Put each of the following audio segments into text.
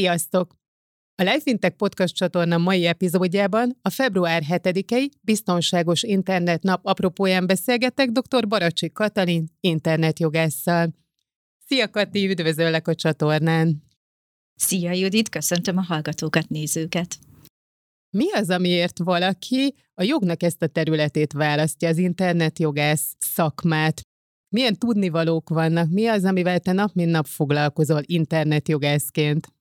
Sziasztok! A Life Podcast csatorna mai epizódjában a február 7-i Biztonságos Internet Nap apropóján beszélgetek dr. Baracsi Katalin internetjogásszal. Szia Kati, üdvözöllek a csatornán! Szia Judit, köszöntöm a hallgatókat, nézőket! Mi az, amiért valaki a jognak ezt a területét választja, az internetjogász szakmát? Milyen tudnivalók vannak? Mi az, amivel te nap mint nap foglalkozol internetjogászként?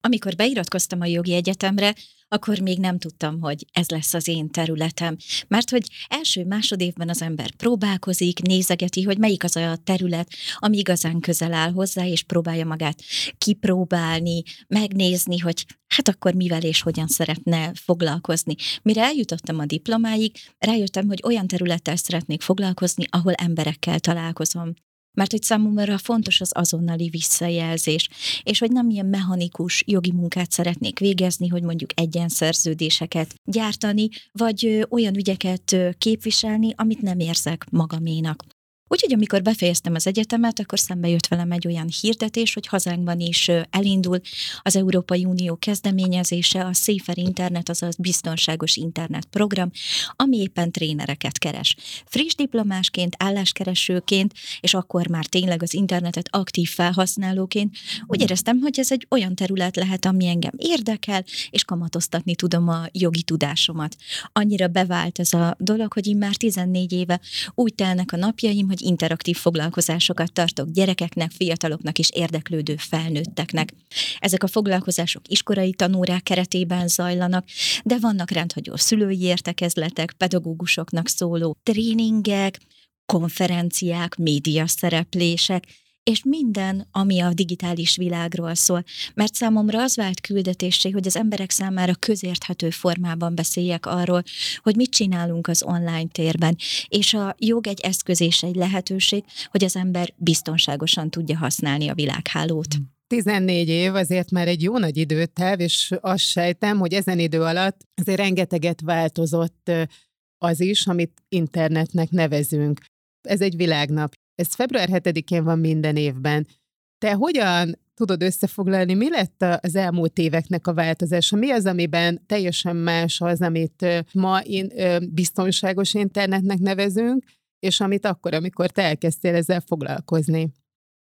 Amikor beiratkoztam a jogi egyetemre, akkor még nem tudtam, hogy ez lesz az én területem. Mert hogy első másodévben az ember próbálkozik, nézegeti, hogy melyik az a terület, ami igazán közel áll hozzá, és próbálja magát kipróbálni, megnézni, hogy hát akkor mivel és hogyan szeretne foglalkozni. Mire eljutottam a diplomáig, rájöttem, hogy olyan területtel szeretnék foglalkozni, ahol emberekkel találkozom mert hogy számomra fontos az azonnali visszajelzés, és hogy nem ilyen mechanikus jogi munkát szeretnék végezni, hogy mondjuk egyenszerződéseket gyártani, vagy olyan ügyeket képviselni, amit nem érzek magaménak. Úgyhogy amikor befejeztem az egyetemet, akkor szembe jött velem egy olyan hirdetés, hogy hazánkban is elindul az Európai Unió kezdeményezése, a Safer Internet, azaz biztonságos internet program, ami éppen trénereket keres. Friss diplomásként, álláskeresőként, és akkor már tényleg az internetet aktív felhasználóként úgy éreztem, hogy ez egy olyan terület lehet, ami engem érdekel, és kamatoztatni tudom a jogi tudásomat. Annyira bevált ez a dolog, hogy én már 14 éve úgy telnek a napjaim, hogy hogy interaktív foglalkozásokat tartok gyerekeknek, fiataloknak és érdeklődő felnőtteknek. Ezek a foglalkozások iskolai tanórák keretében zajlanak, de vannak rendhagyó szülői értekezletek, pedagógusoknak szóló tréningek, konferenciák, média szereplések, és minden, ami a digitális világról szól. Mert számomra az vált küldetésé, hogy az emberek számára közérthető formában beszéljek arról, hogy mit csinálunk az online térben, és a jog egy eszköz és egy lehetőség, hogy az ember biztonságosan tudja használni a világhálót. 14 év azért már egy jó nagy időtáv, és azt sejtem, hogy ezen idő alatt azért rengeteget változott az is, amit internetnek nevezünk. Ez egy világnap. Ez február 7-én van minden évben. Te hogyan tudod összefoglalni, mi lett az elmúlt éveknek a változása? Mi az, amiben teljesen más az, amit ma én biztonságos internetnek nevezünk, és amit akkor, amikor te elkezdtél ezzel foglalkozni?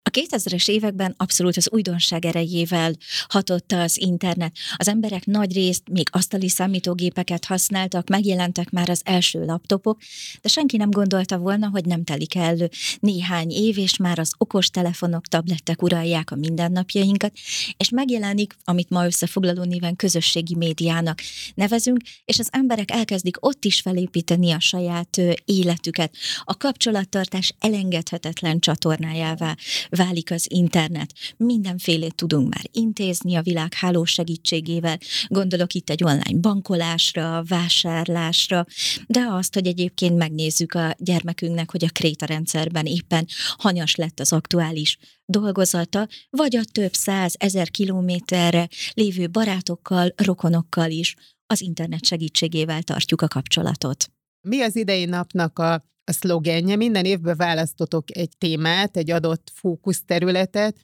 A 2000-es években abszolút az újdonság erejével hatotta az internet. Az emberek nagy részt még asztali számítógépeket használtak, megjelentek már az első laptopok, de senki nem gondolta volna, hogy nem telik el néhány év, és már az okos telefonok, tablettek uralják a mindennapjainkat, és megjelenik, amit ma összefoglaló néven közösségi médiának nevezünk, és az emberek elkezdik ott is felépíteni a saját életüket. A kapcsolattartás elengedhetetlen csatornájává válik az internet. Mindenfélét tudunk már intézni a világháló segítségével. Gondolok itt egy online bankolásra, vásárlásra, de azt, hogy egyébként megnézzük a gyermekünknek, hogy a kréta rendszerben éppen hanyas lett az aktuális dolgozata, vagy a több száz ezer kilométerre lévő barátokkal, rokonokkal is az internet segítségével tartjuk a kapcsolatot. Mi az idei napnak a a szlogenje. Minden évben választotok egy témát, egy adott fókuszterületet.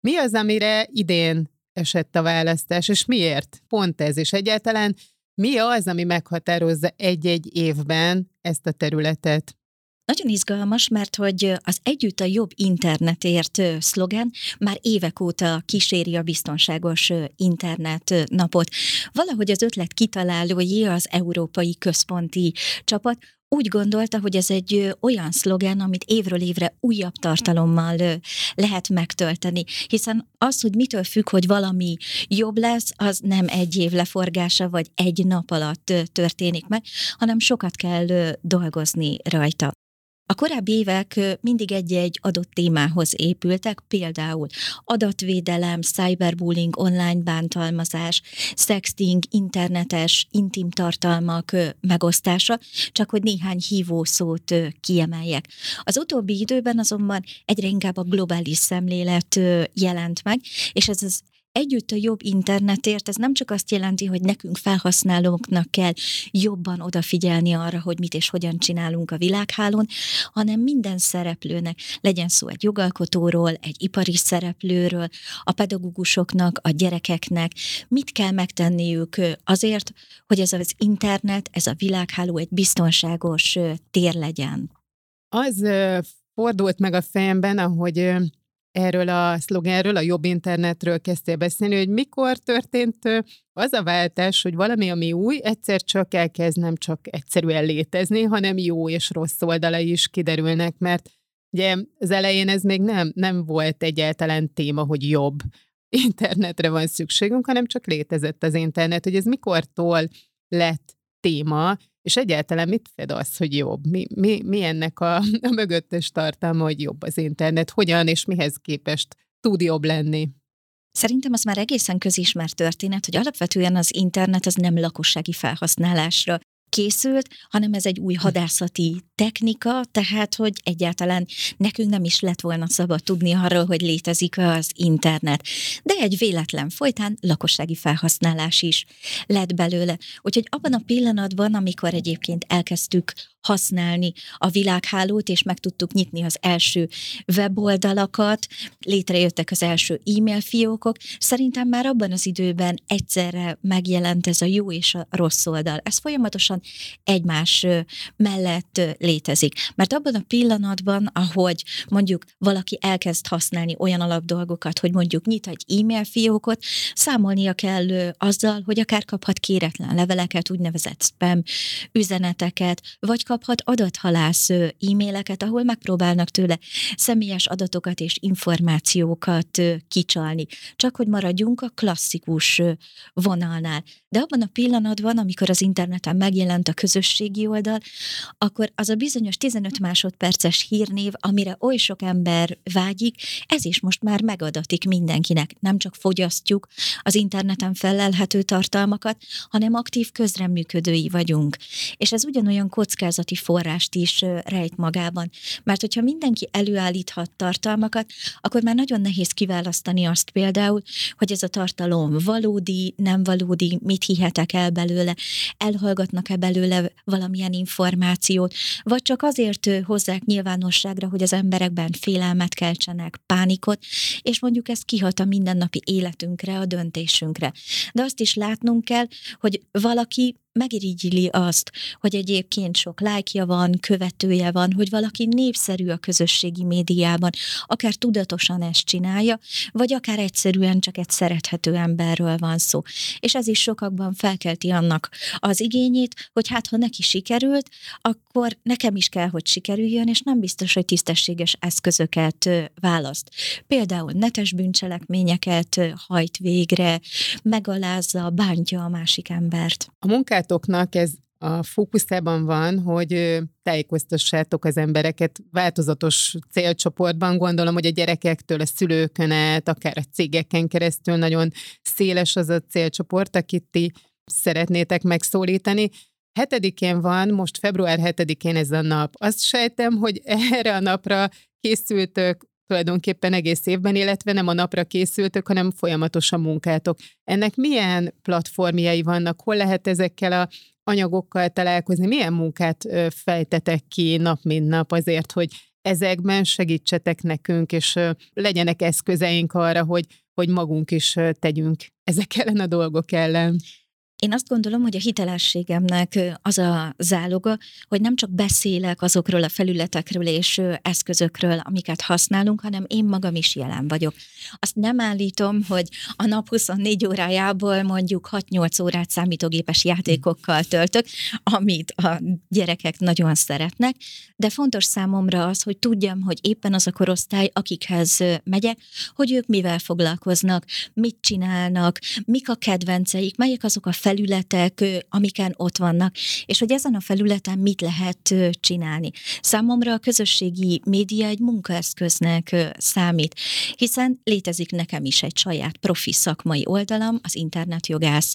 Mi az, amire idén esett a választás, és miért? Pont ez, és egyáltalán mi az, ami meghatározza egy-egy évben ezt a területet? Nagyon izgalmas, mert hogy az Együtt a jobb internetért szlogen már évek óta kíséri a biztonságos internet napot. Valahogy az ötlet kitalálói az Európai Központi Csapat úgy gondolta, hogy ez egy olyan szlogen, amit évről évre újabb tartalommal lehet megtölteni, hiszen az, hogy mitől függ, hogy valami jobb lesz, az nem egy év leforgása, vagy egy nap alatt történik meg, hanem sokat kell dolgozni rajta. A korábbi évek mindig egy-egy adott témához épültek, például adatvédelem, cyberbullying, online bántalmazás, sexting, internetes, intim tartalmak megosztása, csak hogy néhány hívószót kiemeljek. Az utóbbi időben azonban egyre inkább a globális szemlélet jelent meg, és ez az együtt a jobb internetért, ez nem csak azt jelenti, hogy nekünk felhasználóknak kell jobban odafigyelni arra, hogy mit és hogyan csinálunk a világhálón, hanem minden szereplőnek, legyen szó egy jogalkotóról, egy ipari szereplőről, a pedagógusoknak, a gyerekeknek, mit kell megtenniük azért, hogy ez az internet, ez a világháló egy biztonságos tér legyen. Az fordult meg a fejemben, ahogy erről a szlogenről, a jobb internetről kezdtél beszélni, hogy mikor történt az a váltás, hogy valami, ami új, egyszer csak elkezd nem csak egyszerűen létezni, hanem jó és rossz oldalai is kiderülnek, mert ugye az elején ez még nem, nem volt egyáltalán téma, hogy jobb internetre van szükségünk, hanem csak létezett az internet, hogy ez mikortól lett téma, és egyáltalán mit fed az, hogy jobb? Mi, mi, mi ennek a, a mögöttes tartalma, hogy jobb az internet? Hogyan és mihez képest tud jobb lenni? Szerintem az már egészen közismert történet, hogy alapvetően az internet az nem lakossági felhasználásra készült, hanem ez egy új hadászati technika, tehát hogy egyáltalán nekünk nem is lett volna szabad tudni arról, hogy létezik az internet. De egy véletlen folytán lakossági felhasználás is lett belőle. Úgyhogy abban a pillanatban, amikor egyébként elkezdtük használni a világhálót, és meg tudtuk nyitni az első weboldalakat, létrejöttek az első e-mail fiókok. Szerintem már abban az időben egyszerre megjelent ez a jó és a rossz oldal. Ez folyamatosan egymás mellett létezik. Mert abban a pillanatban, ahogy mondjuk valaki elkezd használni olyan alapdolgokat, hogy mondjuk nyit egy e-mail fiókot, számolnia kell azzal, hogy akár kaphat kéretlen leveleket, úgynevezett spam üzeneteket, vagy kap kaphat adathalász e-maileket, ahol megpróbálnak tőle személyes adatokat és információkat kicsalni. Csak hogy maradjunk a klasszikus vonalnál. De abban a pillanatban, amikor az interneten megjelent a közösségi oldal, akkor az a bizonyos 15 másodperces hírnév, amire oly sok ember vágyik, ez is most már megadatik mindenkinek. Nem csak fogyasztjuk az interneten felelhető tartalmakat, hanem aktív közreműködői vagyunk. És ez ugyanolyan kockázat tapasztalati forrást is rejt magában. Mert hogyha mindenki előállíthat tartalmakat, akkor már nagyon nehéz kiválasztani azt például, hogy ez a tartalom valódi, nem valódi, mit hihetek el belőle, elhallgatnak-e belőle valamilyen információt, vagy csak azért hozzák nyilvánosságra, hogy az emberekben félelmet keltsenek, pánikot, és mondjuk ez kihat a mindennapi életünkre, a döntésünkre. De azt is látnunk kell, hogy valaki megirigyili azt, hogy egyébként sok lájkja van, követője van, hogy valaki népszerű a közösségi médiában, akár tudatosan ezt csinálja, vagy akár egyszerűen csak egy szerethető emberről van szó. És ez is sokakban felkelti annak az igényét, hogy hát ha neki sikerült, akkor nekem is kell, hogy sikerüljön, és nem biztos, hogy tisztességes eszközöket választ. Például netes bűncselekményeket hajt végre, megalázza, bántja a másik embert. A munkát munkátoknak ez a fókuszában van, hogy tájékoztassátok az embereket változatos célcsoportban. Gondolom, hogy a gyerekektől a szülőkön át, akár a cégeken keresztül nagyon széles az a célcsoport, akit ti szeretnétek megszólítani. Hetedikén van, most február hetedikén ez a nap. Azt sejtem, hogy erre a napra készültök tulajdonképpen egész évben, illetve nem a napra készültök, hanem folyamatosan munkátok. Ennek milyen platformjai vannak? Hol lehet ezekkel a anyagokkal találkozni? Milyen munkát fejtetek ki nap mint nap azért, hogy ezekben segítsetek nekünk, és legyenek eszközeink arra, hogy, hogy magunk is tegyünk ezek ellen a dolgok ellen? Én azt gondolom, hogy a hitelességemnek az a záloga, hogy nem csak beszélek azokról a felületekről és eszközökről, amiket használunk, hanem én magam is jelen vagyok. Azt nem állítom, hogy a nap 24 órájából mondjuk 6-8 órát számítógépes játékokkal töltök, amit a gyerekek nagyon szeretnek, de fontos számomra az, hogy tudjam, hogy éppen az a korosztály, akikhez megyek, hogy ők mivel foglalkoznak, mit csinálnak, mik a kedvenceik, melyek azok a felületek, amiken ott vannak, és hogy ezen a felületen mit lehet csinálni. Számomra a közösségi média egy munkaeszköznek számít, hiszen létezik nekem is egy saját profi szakmai oldalam, az internetjogász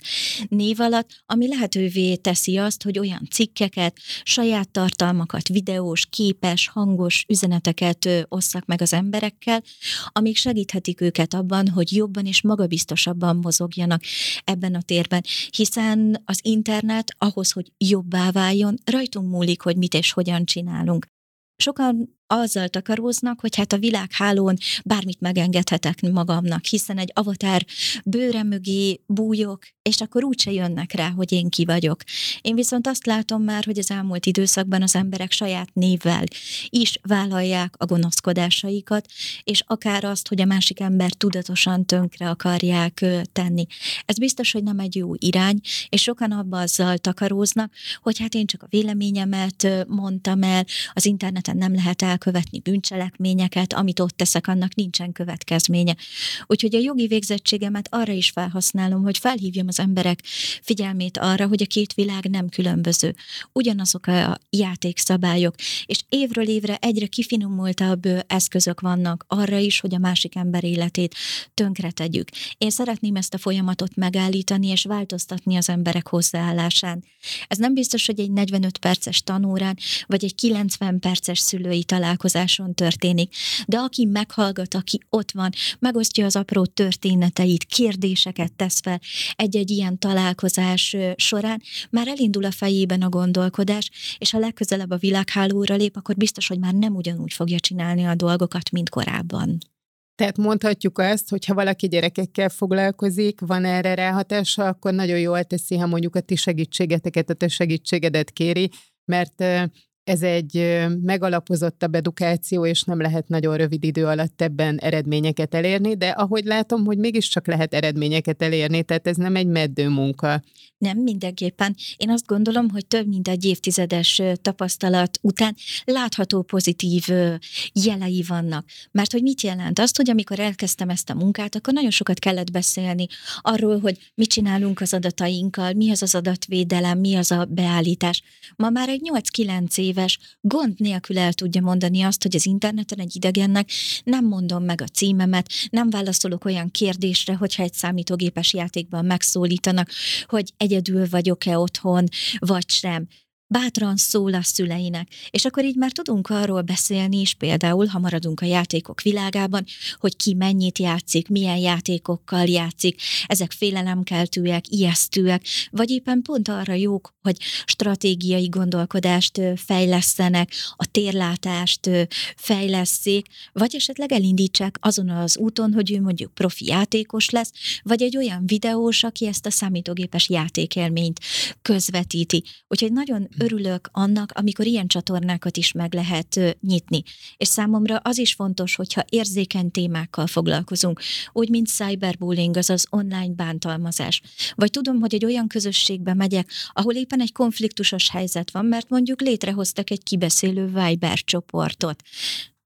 név alatt, ami lehetővé teszi azt, hogy olyan cikkeket, saját tartalmakat, videós, képes, hangos üzeneteket osszak meg az emberekkel, amik segíthetik őket abban, hogy jobban és magabiztosabban mozogjanak ebben a térben, hiszen az internet ahhoz, hogy jobbá váljon, rajtunk múlik, hogy mit és hogyan csinálunk. Sokan azzal takaróznak, hogy hát a világhálón bármit megengedhetek magamnak, hiszen egy avatár bőre mögé bújok, és akkor úgyse jönnek rá, hogy én ki vagyok. Én viszont azt látom már, hogy az elmúlt időszakban az emberek saját névvel is vállalják a gonoszkodásaikat, és akár azt, hogy a másik ember tudatosan tönkre akarják tenni. Ez biztos, hogy nem egy jó irány, és sokan abba azzal takaróznak, hogy hát én csak a véleményemet mondtam el, az interneten nem lehet el elkövetni bűncselekményeket, amit ott teszek, annak nincsen következménye. Úgyhogy a jogi végzettségemet arra is felhasználom, hogy felhívjam az emberek figyelmét arra, hogy a két világ nem különböző. Ugyanazok a játékszabályok, és évről évre egyre kifinomultabb eszközök vannak arra is, hogy a másik ember életét tönkre tegyük. Én szeretném ezt a folyamatot megállítani és változtatni az emberek hozzáállásán. Ez nem biztos, hogy egy 45 perces tanórán, vagy egy 90 perces szülői találkozón találkozáson történik. De aki meghallgat, aki ott van, megosztja az apró történeteit, kérdéseket tesz fel egy-egy ilyen találkozás során, már elindul a fejében a gondolkodás, és ha legközelebb a világhálóra lép, akkor biztos, hogy már nem ugyanúgy fogja csinálni a dolgokat, mint korábban. Tehát mondhatjuk azt, hogy ha valaki gyerekekkel foglalkozik, van erre ráhatása, akkor nagyon jól teszi, ha mondjuk a ti segítségeteket, a te segítségedet kéri, mert ez egy megalapozottabb edukáció, és nem lehet nagyon rövid idő alatt ebben eredményeket elérni, de ahogy látom, hogy mégiscsak lehet eredményeket elérni, tehát ez nem egy meddő munka. Nem, mindenképpen. Én azt gondolom, hogy több mint egy évtizedes tapasztalat után látható pozitív jelei vannak. Mert hogy mit jelent? Azt, hogy amikor elkezdtem ezt a munkát, akkor nagyon sokat kellett beszélni arról, hogy mit csinálunk az adatainkkal, mi az az adatvédelem, mi az a beállítás. Ma már egy 8-9 éves gond nélkül el tudja mondani azt, hogy az interneten egy idegennek nem mondom meg a címemet, nem válaszolok olyan kérdésre, hogyha egy számítógépes játékban megszólítanak, hogy egy egyedül vagyok-e otthon, vagy sem bátran szól a szüleinek. És akkor így már tudunk arról beszélni is, például, ha maradunk a játékok világában, hogy ki mennyit játszik, milyen játékokkal játszik, ezek félelemkeltőek, ijesztőek, vagy éppen pont arra jók, hogy stratégiai gondolkodást fejlesztenek, a térlátást fejleszték, vagy esetleg elindítsák azon az úton, hogy ő mondjuk profi játékos lesz, vagy egy olyan videós, aki ezt a számítógépes játékelményt közvetíti. Úgyhogy nagyon örülök annak, amikor ilyen csatornákat is meg lehet nyitni. És számomra az is fontos, hogyha érzékeny témákkal foglalkozunk, úgy, mint cyberbullying, azaz online bántalmazás. Vagy tudom, hogy egy olyan közösségbe megyek, ahol éppen egy konfliktusos helyzet van, mert mondjuk létrehoztak egy kibeszélő Viber csoportot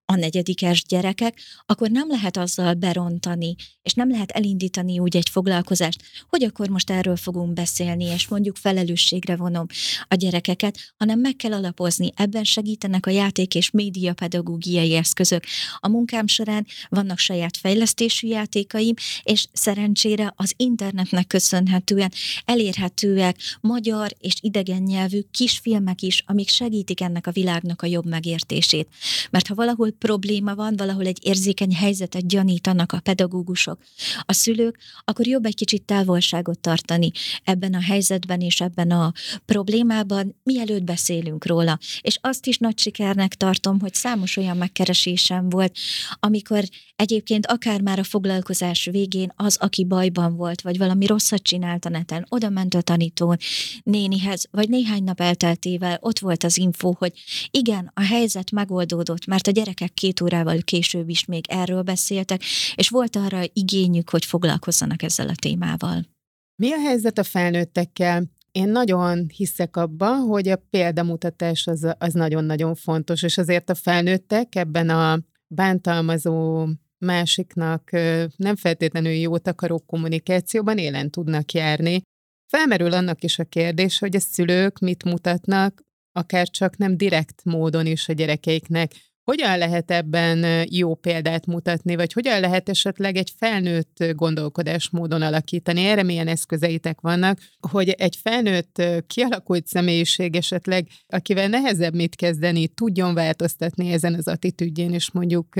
a negyedikes gyerekek, akkor nem lehet azzal berontani, és nem lehet elindítani úgy egy foglalkozást, hogy akkor most erről fogunk beszélni, és mondjuk felelősségre vonom a gyerekeket, hanem meg kell alapozni. Ebben segítenek a játék és média pedagógiai eszközök. A munkám során vannak saját fejlesztésű játékaim, és szerencsére az internetnek köszönhetően elérhetőek magyar és idegen nyelvű kisfilmek is, amik segítik ennek a világnak a jobb megértését. Mert ha valahol probléma van, valahol egy érzékeny helyzetet gyanítanak a pedagógusok, a szülők, akkor jobb egy kicsit távolságot tartani ebben a helyzetben és ebben a problémában, mielőtt beszélünk róla. És azt is nagy sikernek tartom, hogy számos olyan megkeresésem volt, amikor egyébként akár már a foglalkozás végén az, aki bajban volt, vagy valami rosszat csinált a neten, oda ment a tanítón nénihez, vagy néhány nap elteltével ott volt az info, hogy igen, a helyzet megoldódott, mert a gyerekek gyerekek két órával később is még erről beszéltek, és volt arra igényük, hogy foglalkozzanak ezzel a témával. Mi a helyzet a felnőttekkel? Én nagyon hiszek abban, hogy a példamutatás az, az nagyon-nagyon fontos, és azért a felnőttek ebben a bántalmazó másiknak nem feltétlenül jót akaró kommunikációban élen tudnak járni, felmerül annak is a kérdés, hogy a szülők mit mutatnak, akár csak nem direkt módon is a gyerekeiknek. Hogyan lehet ebben jó példát mutatni, vagy hogyan lehet esetleg egy felnőtt gondolkodásmódon alakítani? Erre milyen eszközeitek vannak, hogy egy felnőtt kialakult személyiség esetleg, akivel nehezebb mit kezdeni, tudjon változtatni ezen az attitűdjén, és mondjuk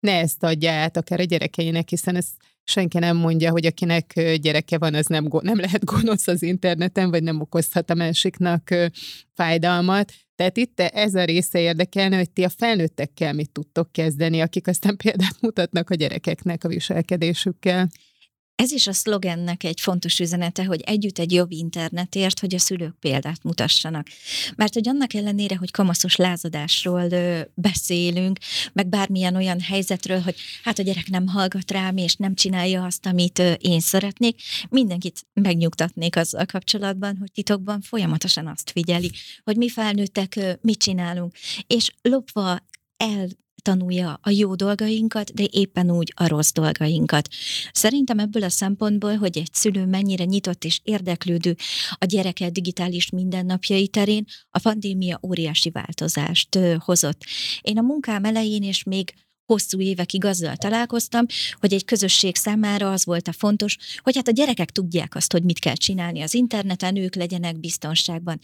ne ezt adja át akár a gyerekeinek, hiszen ez senki nem mondja, hogy akinek gyereke van, az nem, nem lehet gonosz az interneten, vagy nem okozhat a másiknak fájdalmat. Tehát itt ez a része érdekelne, hogy ti a felnőttekkel mit tudtok kezdeni, akik aztán példát mutatnak a gyerekeknek a viselkedésükkel. Ez is a szlogennek egy fontos üzenete, hogy együtt egy jobb internetért, hogy a szülők példát mutassanak. Mert hogy annak ellenére, hogy kamaszos lázadásról ö, beszélünk, meg bármilyen olyan helyzetről, hogy hát a gyerek nem hallgat rám, és nem csinálja azt, amit ö, én szeretnék, mindenkit megnyugtatnék azzal kapcsolatban, hogy titokban folyamatosan azt figyeli, hogy mi felnőttek ö, mit csinálunk, és lopva el tanulja a jó dolgainkat, de éppen úgy a rossz dolgainkat. Szerintem ebből a szempontból, hogy egy szülő mennyire nyitott és érdeklődő a gyereke digitális mindennapjai terén, a pandémia óriási változást hozott. Én a munkám elején és még hosszú évekig azzal találkoztam, hogy egy közösség számára az volt a fontos, hogy hát a gyerekek tudják azt, hogy mit kell csinálni az interneten, ők legyenek biztonságban.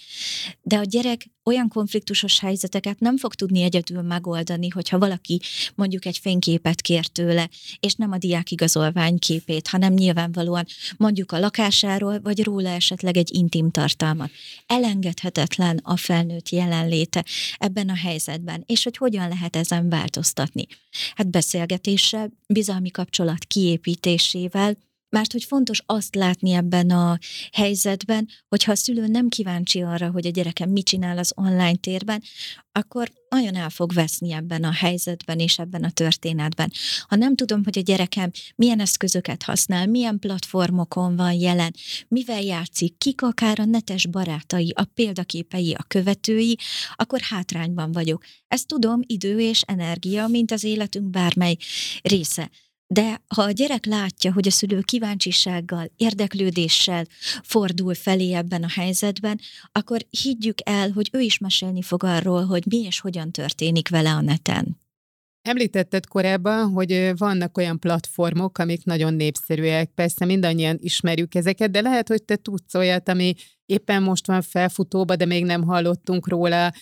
De a gyerek olyan konfliktusos helyzeteket nem fog tudni egyedül megoldani, hogyha valaki mondjuk egy fényképet kér tőle, és nem a diák igazolvány képét, hanem nyilvánvalóan mondjuk a lakásáról, vagy róla esetleg egy intim tartalmat. Elengedhetetlen a felnőtt jelenléte ebben a helyzetben, és hogy hogyan lehet ezen változtatni. Hát beszélgetéssel, bizalmi kapcsolat kiépítésével, mert hogy fontos azt látni ebben a helyzetben, hogyha a szülő nem kíváncsi arra, hogy a gyerekem mit csinál az online térben, akkor nagyon el fog veszni ebben a helyzetben és ebben a történetben. Ha nem tudom, hogy a gyerekem milyen eszközöket használ, milyen platformokon van jelen, mivel játszik, kik akár a netes barátai, a példaképei, a követői, akkor hátrányban vagyok. Ezt tudom, idő és energia, mint az életünk bármely része. De ha a gyerek látja, hogy a szülő kíváncsisággal, érdeklődéssel fordul felé ebben a helyzetben, akkor higgyük el, hogy ő is mesélni fog arról, hogy mi és hogyan történik vele a neten. Említetted korábban, hogy vannak olyan platformok, amik nagyon népszerűek. Persze mindannyian ismerjük ezeket, de lehet, hogy te tudsz olyat, ami éppen most van felfutóba, de még nem hallottunk róla,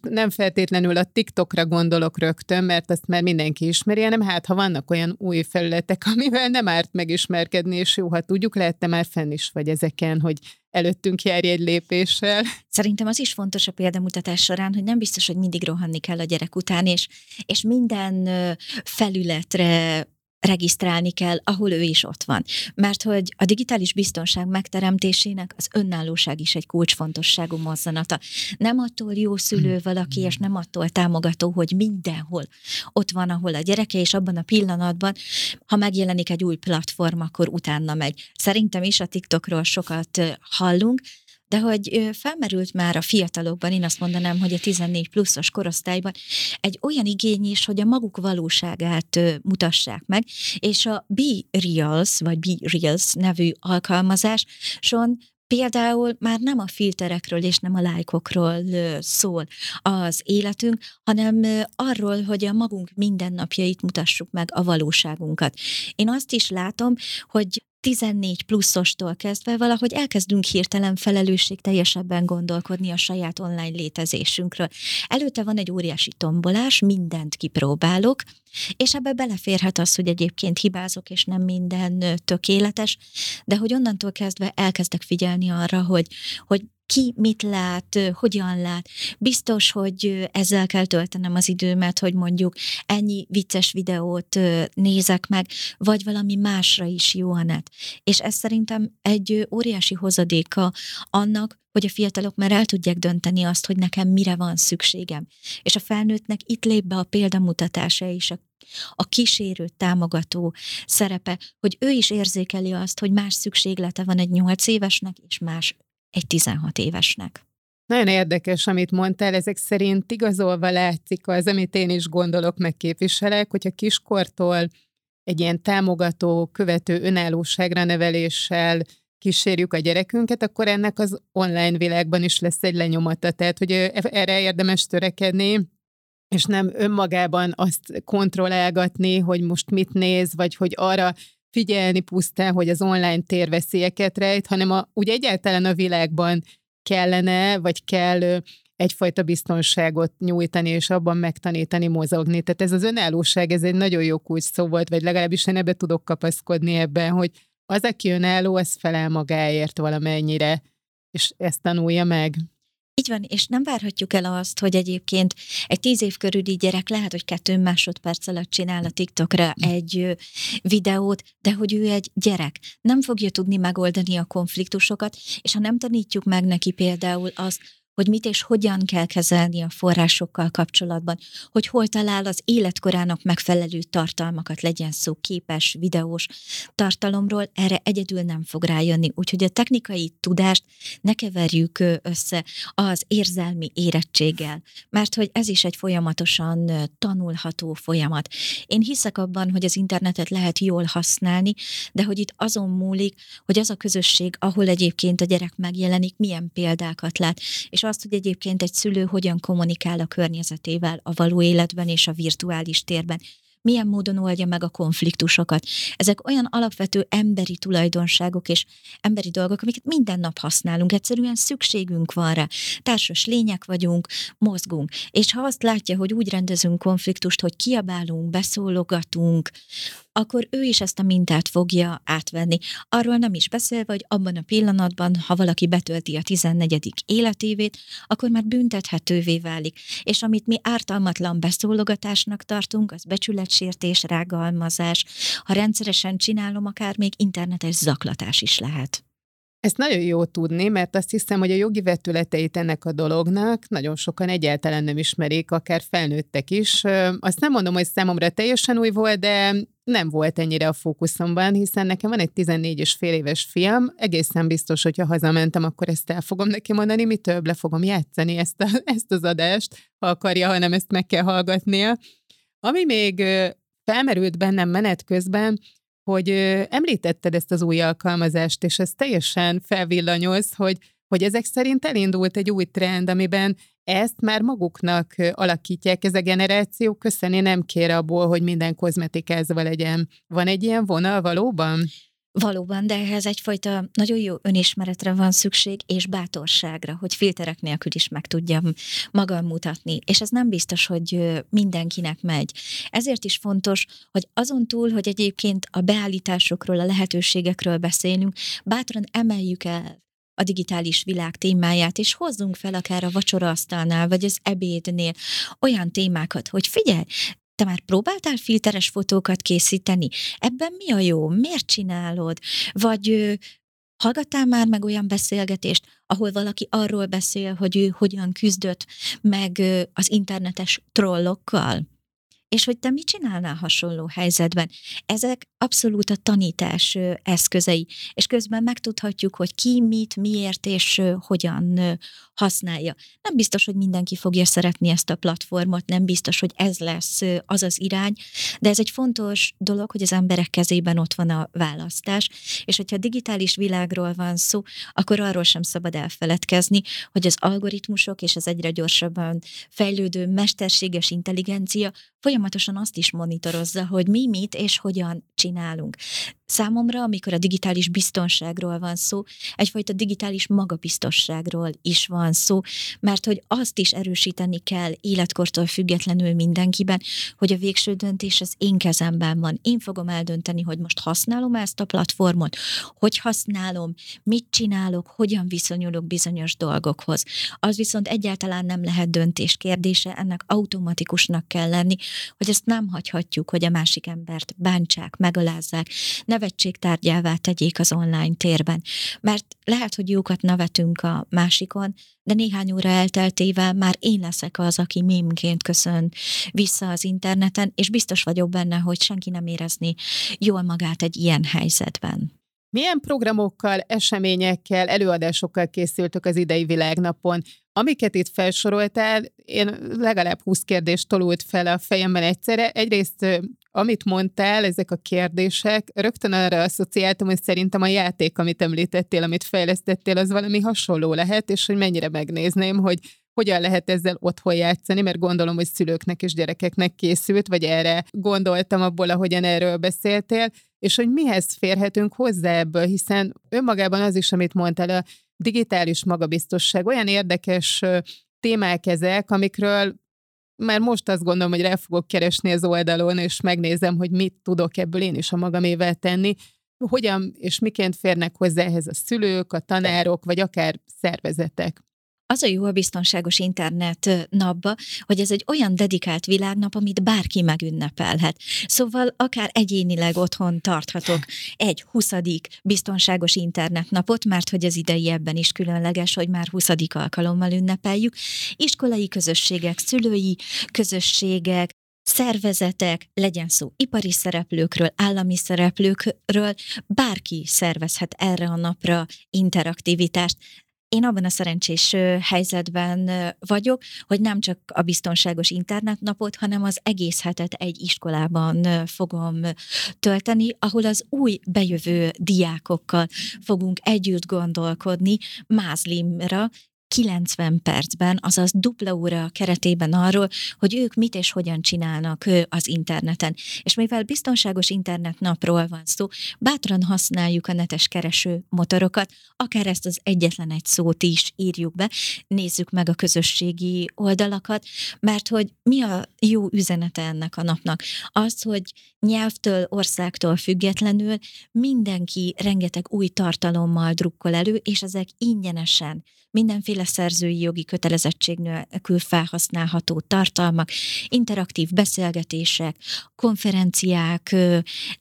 nem feltétlenül a TikTokra gondolok rögtön, mert azt már mindenki ismeri, hanem hát, ha vannak olyan új felületek, amivel nem árt megismerkedni, és jó, ha tudjuk, lehet, te már fenn is vagy ezeken, hogy előttünk járj egy lépéssel. Szerintem az is fontos a példamutatás során, hogy nem biztos, hogy mindig rohanni kell a gyerek után, és, és minden felületre regisztrálni kell, ahol ő is ott van. Mert hogy a digitális biztonság megteremtésének az önállóság is egy kulcsfontosságú mozzanata. Nem attól jó szülő valaki, és nem attól támogató, hogy mindenhol ott van, ahol a gyereke, és abban a pillanatban, ha megjelenik egy új platform, akkor utána megy. Szerintem is a TikTokról sokat hallunk, de hogy felmerült már a fiatalokban, én azt mondanám, hogy a 14 pluszos korosztályban egy olyan igény is, hogy a maguk valóságát mutassák meg, és a Be Reals, vagy Be Reals nevű alkalmazáson Például már nem a filterekről és nem a lájkokról szól az életünk, hanem arról, hogy a magunk mindennapjait mutassuk meg a valóságunkat. Én azt is látom, hogy 14 pluszostól kezdve valahogy elkezdünk hirtelen felelősség teljesebben gondolkodni a saját online létezésünkről. Előtte van egy óriási tombolás, mindent kipróbálok, és ebbe beleférhet az, hogy egyébként hibázok, és nem minden tökéletes, de hogy onnantól kezdve elkezdek figyelni arra, hogy, hogy ki mit lát, hogyan lát. Biztos, hogy ezzel kell töltenem az időmet, hogy mondjuk ennyi vicces videót nézek meg, vagy valami másra is jó a net. És ez szerintem egy óriási hozadéka annak, hogy a fiatalok már el tudják dönteni azt, hogy nekem mire van szükségem. És a felnőttnek itt lép be a példamutatása és a a kísérő, támogató szerepe, hogy ő is érzékeli azt, hogy más szükséglete van egy nyolc évesnek, és más egy 16 évesnek. Nagyon érdekes, amit mondtál, ezek szerint igazolva látszik az, amit én is gondolok, meg képviselek, hogyha kiskortól egy ilyen támogató, követő önállóságra neveléssel kísérjük a gyerekünket, akkor ennek az online világban is lesz egy lenyomata. Tehát, hogy erre érdemes törekedni, és nem önmagában azt kontrollálgatni, hogy most mit néz, vagy hogy arra figyelni pusztán, hogy az online térveszélyeket rejt, hanem a, úgy egyáltalán a világban kellene, vagy kell egyfajta biztonságot nyújtani, és abban megtanítani mozogni. Tehát ez az önállóság, ez egy nagyon jó kulcs szó volt, vagy legalábbis én ebbe tudok kapaszkodni ebben, hogy az, aki önálló, az felel magáért valamennyire, és ezt tanulja meg. Így van, és nem várhatjuk el azt, hogy egyébként egy tíz év körüli gyerek lehet, hogy kettő másodperc alatt csinál a TikTokra egy videót, de hogy ő egy gyerek, nem fogja tudni megoldani a konfliktusokat, és ha nem tanítjuk meg neki például azt, hogy mit és hogyan kell kezelni a forrásokkal kapcsolatban, hogy hol talál az életkorának megfelelő tartalmakat, legyen szó képes, videós tartalomról, erre egyedül nem fog rájönni. Úgyhogy a technikai tudást ne keverjük össze az érzelmi érettséggel, mert hogy ez is egy folyamatosan tanulható folyamat. Én hiszek abban, hogy az internetet lehet jól használni, de hogy itt azon múlik, hogy az a közösség, ahol egyébként a gyerek megjelenik, milyen példákat lát, és azt, hogy egyébként egy szülő hogyan kommunikál a környezetével a való életben és a virtuális térben milyen módon oldja meg a konfliktusokat. Ezek olyan alapvető emberi tulajdonságok és emberi dolgok, amiket minden nap használunk, egyszerűen szükségünk van rá. Társas lények vagyunk, mozgunk. És ha azt látja, hogy úgy rendezünk konfliktust, hogy kiabálunk, beszólogatunk, akkor ő is ezt a mintát fogja átvenni. Arról nem is beszélve, hogy abban a pillanatban, ha valaki betölti a 14. életévét, akkor már büntethetővé válik. És amit mi ártalmatlan beszólogatásnak tartunk, az becsületsértés, rágalmazás. Ha rendszeresen csinálom, akár még internetes zaklatás is lehet. Ezt nagyon jó tudni, mert azt hiszem, hogy a jogi vetületeit ennek a dolognak nagyon sokan egyáltalán nem ismerik, akár felnőttek is. Azt nem mondom, hogy számomra teljesen új volt, de nem volt ennyire a fókuszomban, hiszen nekem van egy 14 és fél éves fiam, egészen biztos, hogyha hazamentem, akkor ezt el fogom neki mondani, mi több le fogom játszani ezt, a, ezt az adást, ha akarja, hanem ezt meg kell hallgatnia. Ami még felmerült bennem menet közben, hogy említetted ezt az új alkalmazást, és ez teljesen felvillanyoz, hogy, hogy ezek szerint elindult egy új trend, amiben ezt már maguknak alakítják ez a generáció, köszönni nem kér abból, hogy minden kozmetikázva legyen. Van egy ilyen vonal valóban? Valóban, de ehhez egyfajta nagyon jó önismeretre van szükség, és bátorságra, hogy filterek nélkül is meg tudjam magam mutatni. És ez nem biztos, hogy mindenkinek megy. Ezért is fontos, hogy azon túl, hogy egyébként a beállításokról, a lehetőségekről beszélünk, bátran emeljük el a digitális világ témáját, és hozzunk fel akár a vacsoraasztalnál, vagy az ebédnél olyan témákat, hogy figyelj, te már próbáltál filteres fotókat készíteni? Ebben mi a jó? Miért csinálod? Vagy hallgattál már meg olyan beszélgetést, ahol valaki arról beszél, hogy ő hogyan küzdött meg az internetes trollokkal? És hogy te mit csinálnál hasonló helyzetben. Ezek abszolút a tanítás eszközei, és közben megtudhatjuk, hogy ki, mit, miért és hogyan használja. Nem biztos, hogy mindenki fogja szeretni ezt a platformot, nem biztos, hogy ez lesz az az irány, de ez egy fontos dolog, hogy az emberek kezében ott van a választás, és hogyha digitális világról van szó, akkor arról sem szabad elfeledkezni, hogy az algoritmusok és az egyre gyorsabban fejlődő mesterséges intelligencia folyamatosan azt is monitorozza, hogy mi mit és hogyan csinálunk. Számomra, amikor a digitális biztonságról van szó, egyfajta digitális magabiztosságról is van szó, mert hogy azt is erősíteni kell életkortól függetlenül mindenkiben, hogy a végső döntés az én kezemben van. Én fogom eldönteni, hogy most használom ezt a platformot, hogy használom, mit csinálok, hogyan viszonyulok bizonyos dolgokhoz. Az viszont egyáltalán nem lehet döntés kérdése, ennek automatikusnak kell lenni, hogy ezt nem hagyhatjuk, hogy a másik embert bántsák, megalázzák, nevetségtárgyává tegyék az online térben. Mert lehet, hogy jókat nevetünk a másikon, de néhány óra elteltével már én leszek az, aki mémként köszön vissza az interneten, és biztos vagyok benne, hogy senki nem érezni jól magát egy ilyen helyzetben. Milyen programokkal, eseményekkel, előadásokkal készültök az idei világnapon? Amiket itt felsoroltál, én legalább 20 kérdést tolult fel a fejemben egyszerre. Egyrészt, amit mondtál, ezek a kérdések, rögtön arra asszociáltam, hogy szerintem a játék, amit említettél, amit fejlesztettél, az valami hasonló lehet, és hogy mennyire megnézném, hogy hogyan lehet ezzel otthon játszani, mert gondolom, hogy szülőknek és gyerekeknek készült, vagy erre gondoltam abból, ahogyan erről beszéltél, és hogy mihez férhetünk hozzá ebből, hiszen önmagában az is, amit mondtál, a digitális magabiztosság, olyan érdekes témák ezek, amikről már most azt gondolom, hogy rá fogok keresni az oldalon, és megnézem, hogy mit tudok ebből én is a magamével tenni, hogyan és miként férnek hozzá ehhez a szülők, a tanárok, vagy akár szervezetek. Az a jó a biztonságos internet napba, hogy ez egy olyan dedikált világnap, amit bárki megünnepelhet. Szóval akár egyénileg otthon tarthatok egy huszadik biztonságos internetnapot, mert hogy az idei ebben is különleges, hogy már huszadik alkalommal ünnepeljük. Iskolai közösségek, szülői közösségek, szervezetek, legyen szó ipari szereplőkről, állami szereplőkről, bárki szervezhet erre a napra interaktivitást. Én abban a szerencsés helyzetben vagyok, hogy nem csak a biztonságos internetnapot, hanem az egész hetet egy iskolában fogom tölteni, ahol az új bejövő diákokkal fogunk együtt gondolkodni Mázlimra, 90 percben, azaz dupla óra keretében arról, hogy ők mit és hogyan csinálnak az interneten. És mivel biztonságos internetnapról van szó, bátran használjuk a netes kereső motorokat, akár ezt az egyetlen egy szót is írjuk be, nézzük meg a közösségi oldalakat, mert hogy mi a jó üzenete ennek a napnak? Az, hogy nyelvtől, országtól függetlenül mindenki rengeteg új tartalommal drukkol elő, és ezek ingyenesen mindenféle szerzői jogi kötelezettség nélkül felhasználható tartalmak, interaktív beszélgetések, konferenciák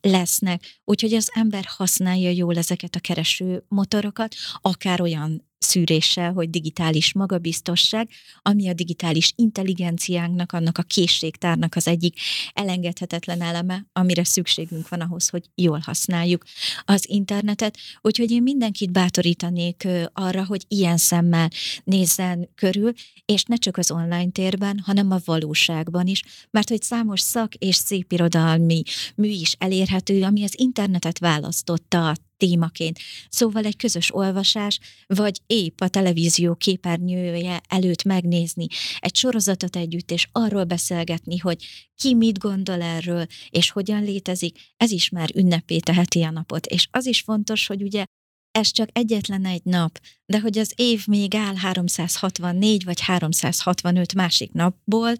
lesznek, úgyhogy az ember használja jól ezeket a kereső motorokat, akár olyan szűréssel, hogy digitális magabiztosság, ami a digitális intelligenciánknak, annak a készségtárnak az egyik elengedhetetlen eleme, amire szükségünk van ahhoz, hogy jól használjuk az internetet. Úgyhogy én mindenkit bátorítanék arra, hogy ilyen szemmel nézzen körül, és ne csak az online térben, hanem a valóságban is, mert hogy számos szak és szépirodalmi mű is elérhető, ami az internetet választotta témaként. Szóval egy közös olvasás, vagy épp a televízió képernyője előtt megnézni egy sorozatot együtt, és arról beszélgetni, hogy ki mit gondol erről, és hogyan létezik, ez is már ünnepé teheti a napot. És az is fontos, hogy ugye ez csak egyetlen egy nap, de hogy az év még áll 364 vagy 365 másik napból,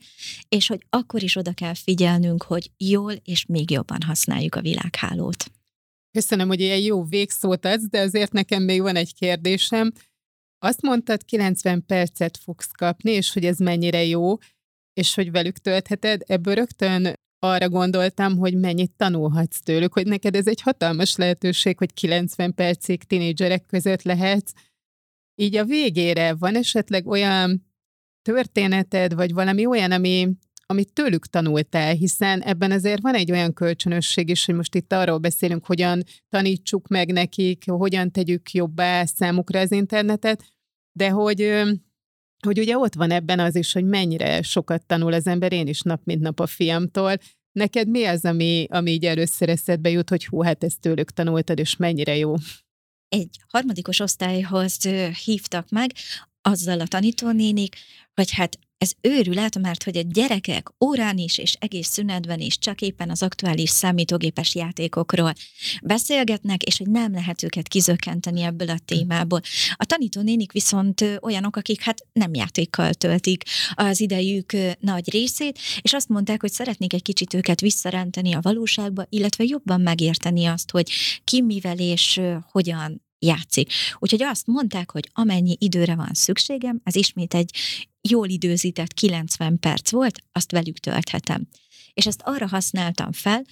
és hogy akkor is oda kell figyelnünk, hogy jól és még jobban használjuk a világhálót. Köszönöm, hogy ilyen jó végszót adsz, de azért nekem még van egy kérdésem. Azt mondtad, 90 percet fogsz kapni, és hogy ez mennyire jó, és hogy velük töltheted. Ebből rögtön arra gondoltam, hogy mennyit tanulhatsz tőlük, hogy neked ez egy hatalmas lehetőség, hogy 90 percig tinédzserek között lehetsz. Így a végére van esetleg olyan történeted, vagy valami olyan, ami amit tőlük tanultál, hiszen ebben azért van egy olyan kölcsönösség is, hogy most itt arról beszélünk, hogyan tanítsuk meg nekik, hogyan tegyük jobbá számukra az internetet, de hogy hogy ugye ott van ebben az is, hogy mennyire sokat tanul az ember, én is nap mint nap a fiamtól. Neked mi az, ami, ami így először eszedbe jut, hogy hú, hát ezt tőlük tanultad, és mennyire jó? Egy harmadikos osztályhoz hívtak meg, azzal a tanítónénik, hogy hát ez őrület, mert hogy a gyerekek órán is és egész szünetben is csak éppen az aktuális számítógépes játékokról beszélgetnek, és hogy nem lehet őket kizökkenteni ebből a témából. A tanítónénik viszont olyanok, akik hát nem játékkal töltik az idejük nagy részét, és azt mondták, hogy szeretnék egy kicsit őket visszarenteni a valóságba, illetve jobban megérteni azt, hogy ki mivel és hogyan játszik. Úgyhogy azt mondták, hogy amennyi időre van szükségem, ez ismét egy jól időzített 90 perc volt, azt velük tölthetem. És ezt arra használtam fel,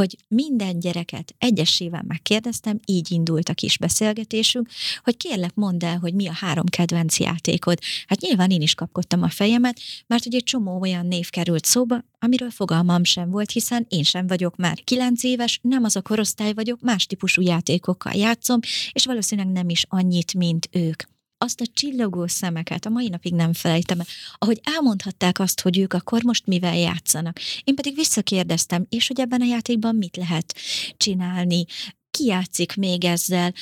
hogy minden gyereket egyesével megkérdeztem, így indult a kis beszélgetésünk, hogy kérlek mondd el, hogy mi a három kedvenc játékod. Hát nyilván én is kapkodtam a fejemet, mert hogy egy csomó olyan név került szóba, amiről fogalmam sem volt, hiszen én sem vagyok már kilenc éves, nem az a korosztály vagyok, más típusú játékokkal játszom, és valószínűleg nem is annyit, mint ők azt a csillogó szemeket a mai napig nem felejtem el, ahogy elmondhatták azt, hogy ők akkor most mivel játszanak. Én pedig visszakérdeztem, és hogy ebben a játékban mit lehet csinálni, ki játszik még ezzel,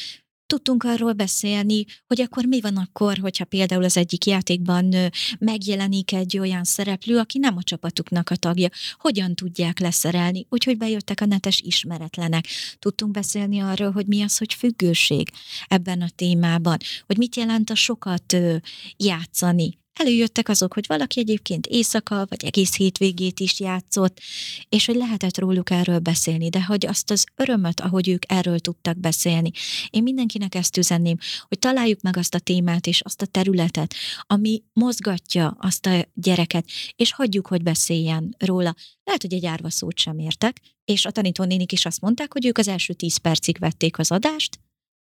tudtunk arról beszélni, hogy akkor mi van akkor, hogyha például az egyik játékban megjelenik egy olyan szereplő, aki nem a csapatuknak a tagja, hogyan tudják leszerelni, úgyhogy bejöttek a netes ismeretlenek. Tudtunk beszélni arról, hogy mi az, hogy függőség ebben a témában, hogy mit jelent a sokat játszani, előjöttek azok, hogy valaki egyébként éjszaka, vagy egész hétvégét is játszott, és hogy lehetett róluk erről beszélni, de hogy azt az örömöt, ahogy ők erről tudtak beszélni. Én mindenkinek ezt üzenném, hogy találjuk meg azt a témát és azt a területet, ami mozgatja azt a gyereket, és hagyjuk, hogy beszéljen róla. Lehet, hogy egy árva szót sem értek, és a tanítónénik is azt mondták, hogy ők az első tíz percig vették az adást,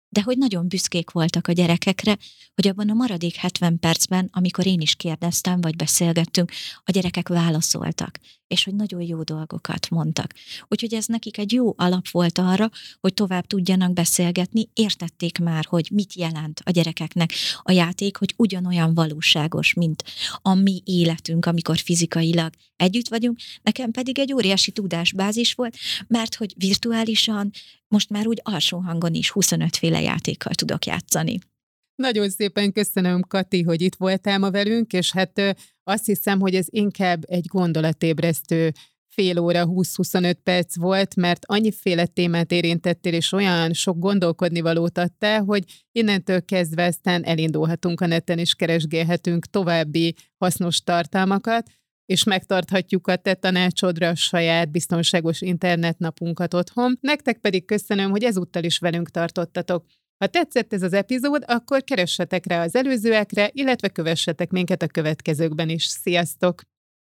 de hogy nagyon büszkék voltak a gyerekekre, hogy abban a maradék 70 percben, amikor én is kérdeztem, vagy beszélgettünk, a gyerekek válaszoltak, és hogy nagyon jó dolgokat mondtak. Úgyhogy ez nekik egy jó alap volt arra, hogy tovább tudjanak beszélgetni, értették már, hogy mit jelent a gyerekeknek a játék, hogy ugyanolyan valóságos, mint a mi életünk, amikor fizikailag együtt vagyunk. Nekem pedig egy óriási tudásbázis volt, mert hogy virtuálisan most már úgy alsó hangon is 25 féle játékkal tudok játszani. Nagyon szépen köszönöm, Kati, hogy itt voltál ma velünk, és hát azt hiszem, hogy ez inkább egy gondolatébresztő fél óra, 20-25 perc volt, mert annyiféle témát érintettél, és olyan sok gondolkodni valót adtál, hogy innentől kezdve aztán elindulhatunk a neten, és keresgélhetünk további hasznos tartalmakat, és megtarthatjuk a te tanácsodra a saját biztonságos internetnapunkat otthon. Nektek pedig köszönöm, hogy ezúttal is velünk tartottatok. Ha tetszett ez az epizód, akkor keressetek rá az előzőekre, illetve kövessetek minket a következőkben is. Sziasztok!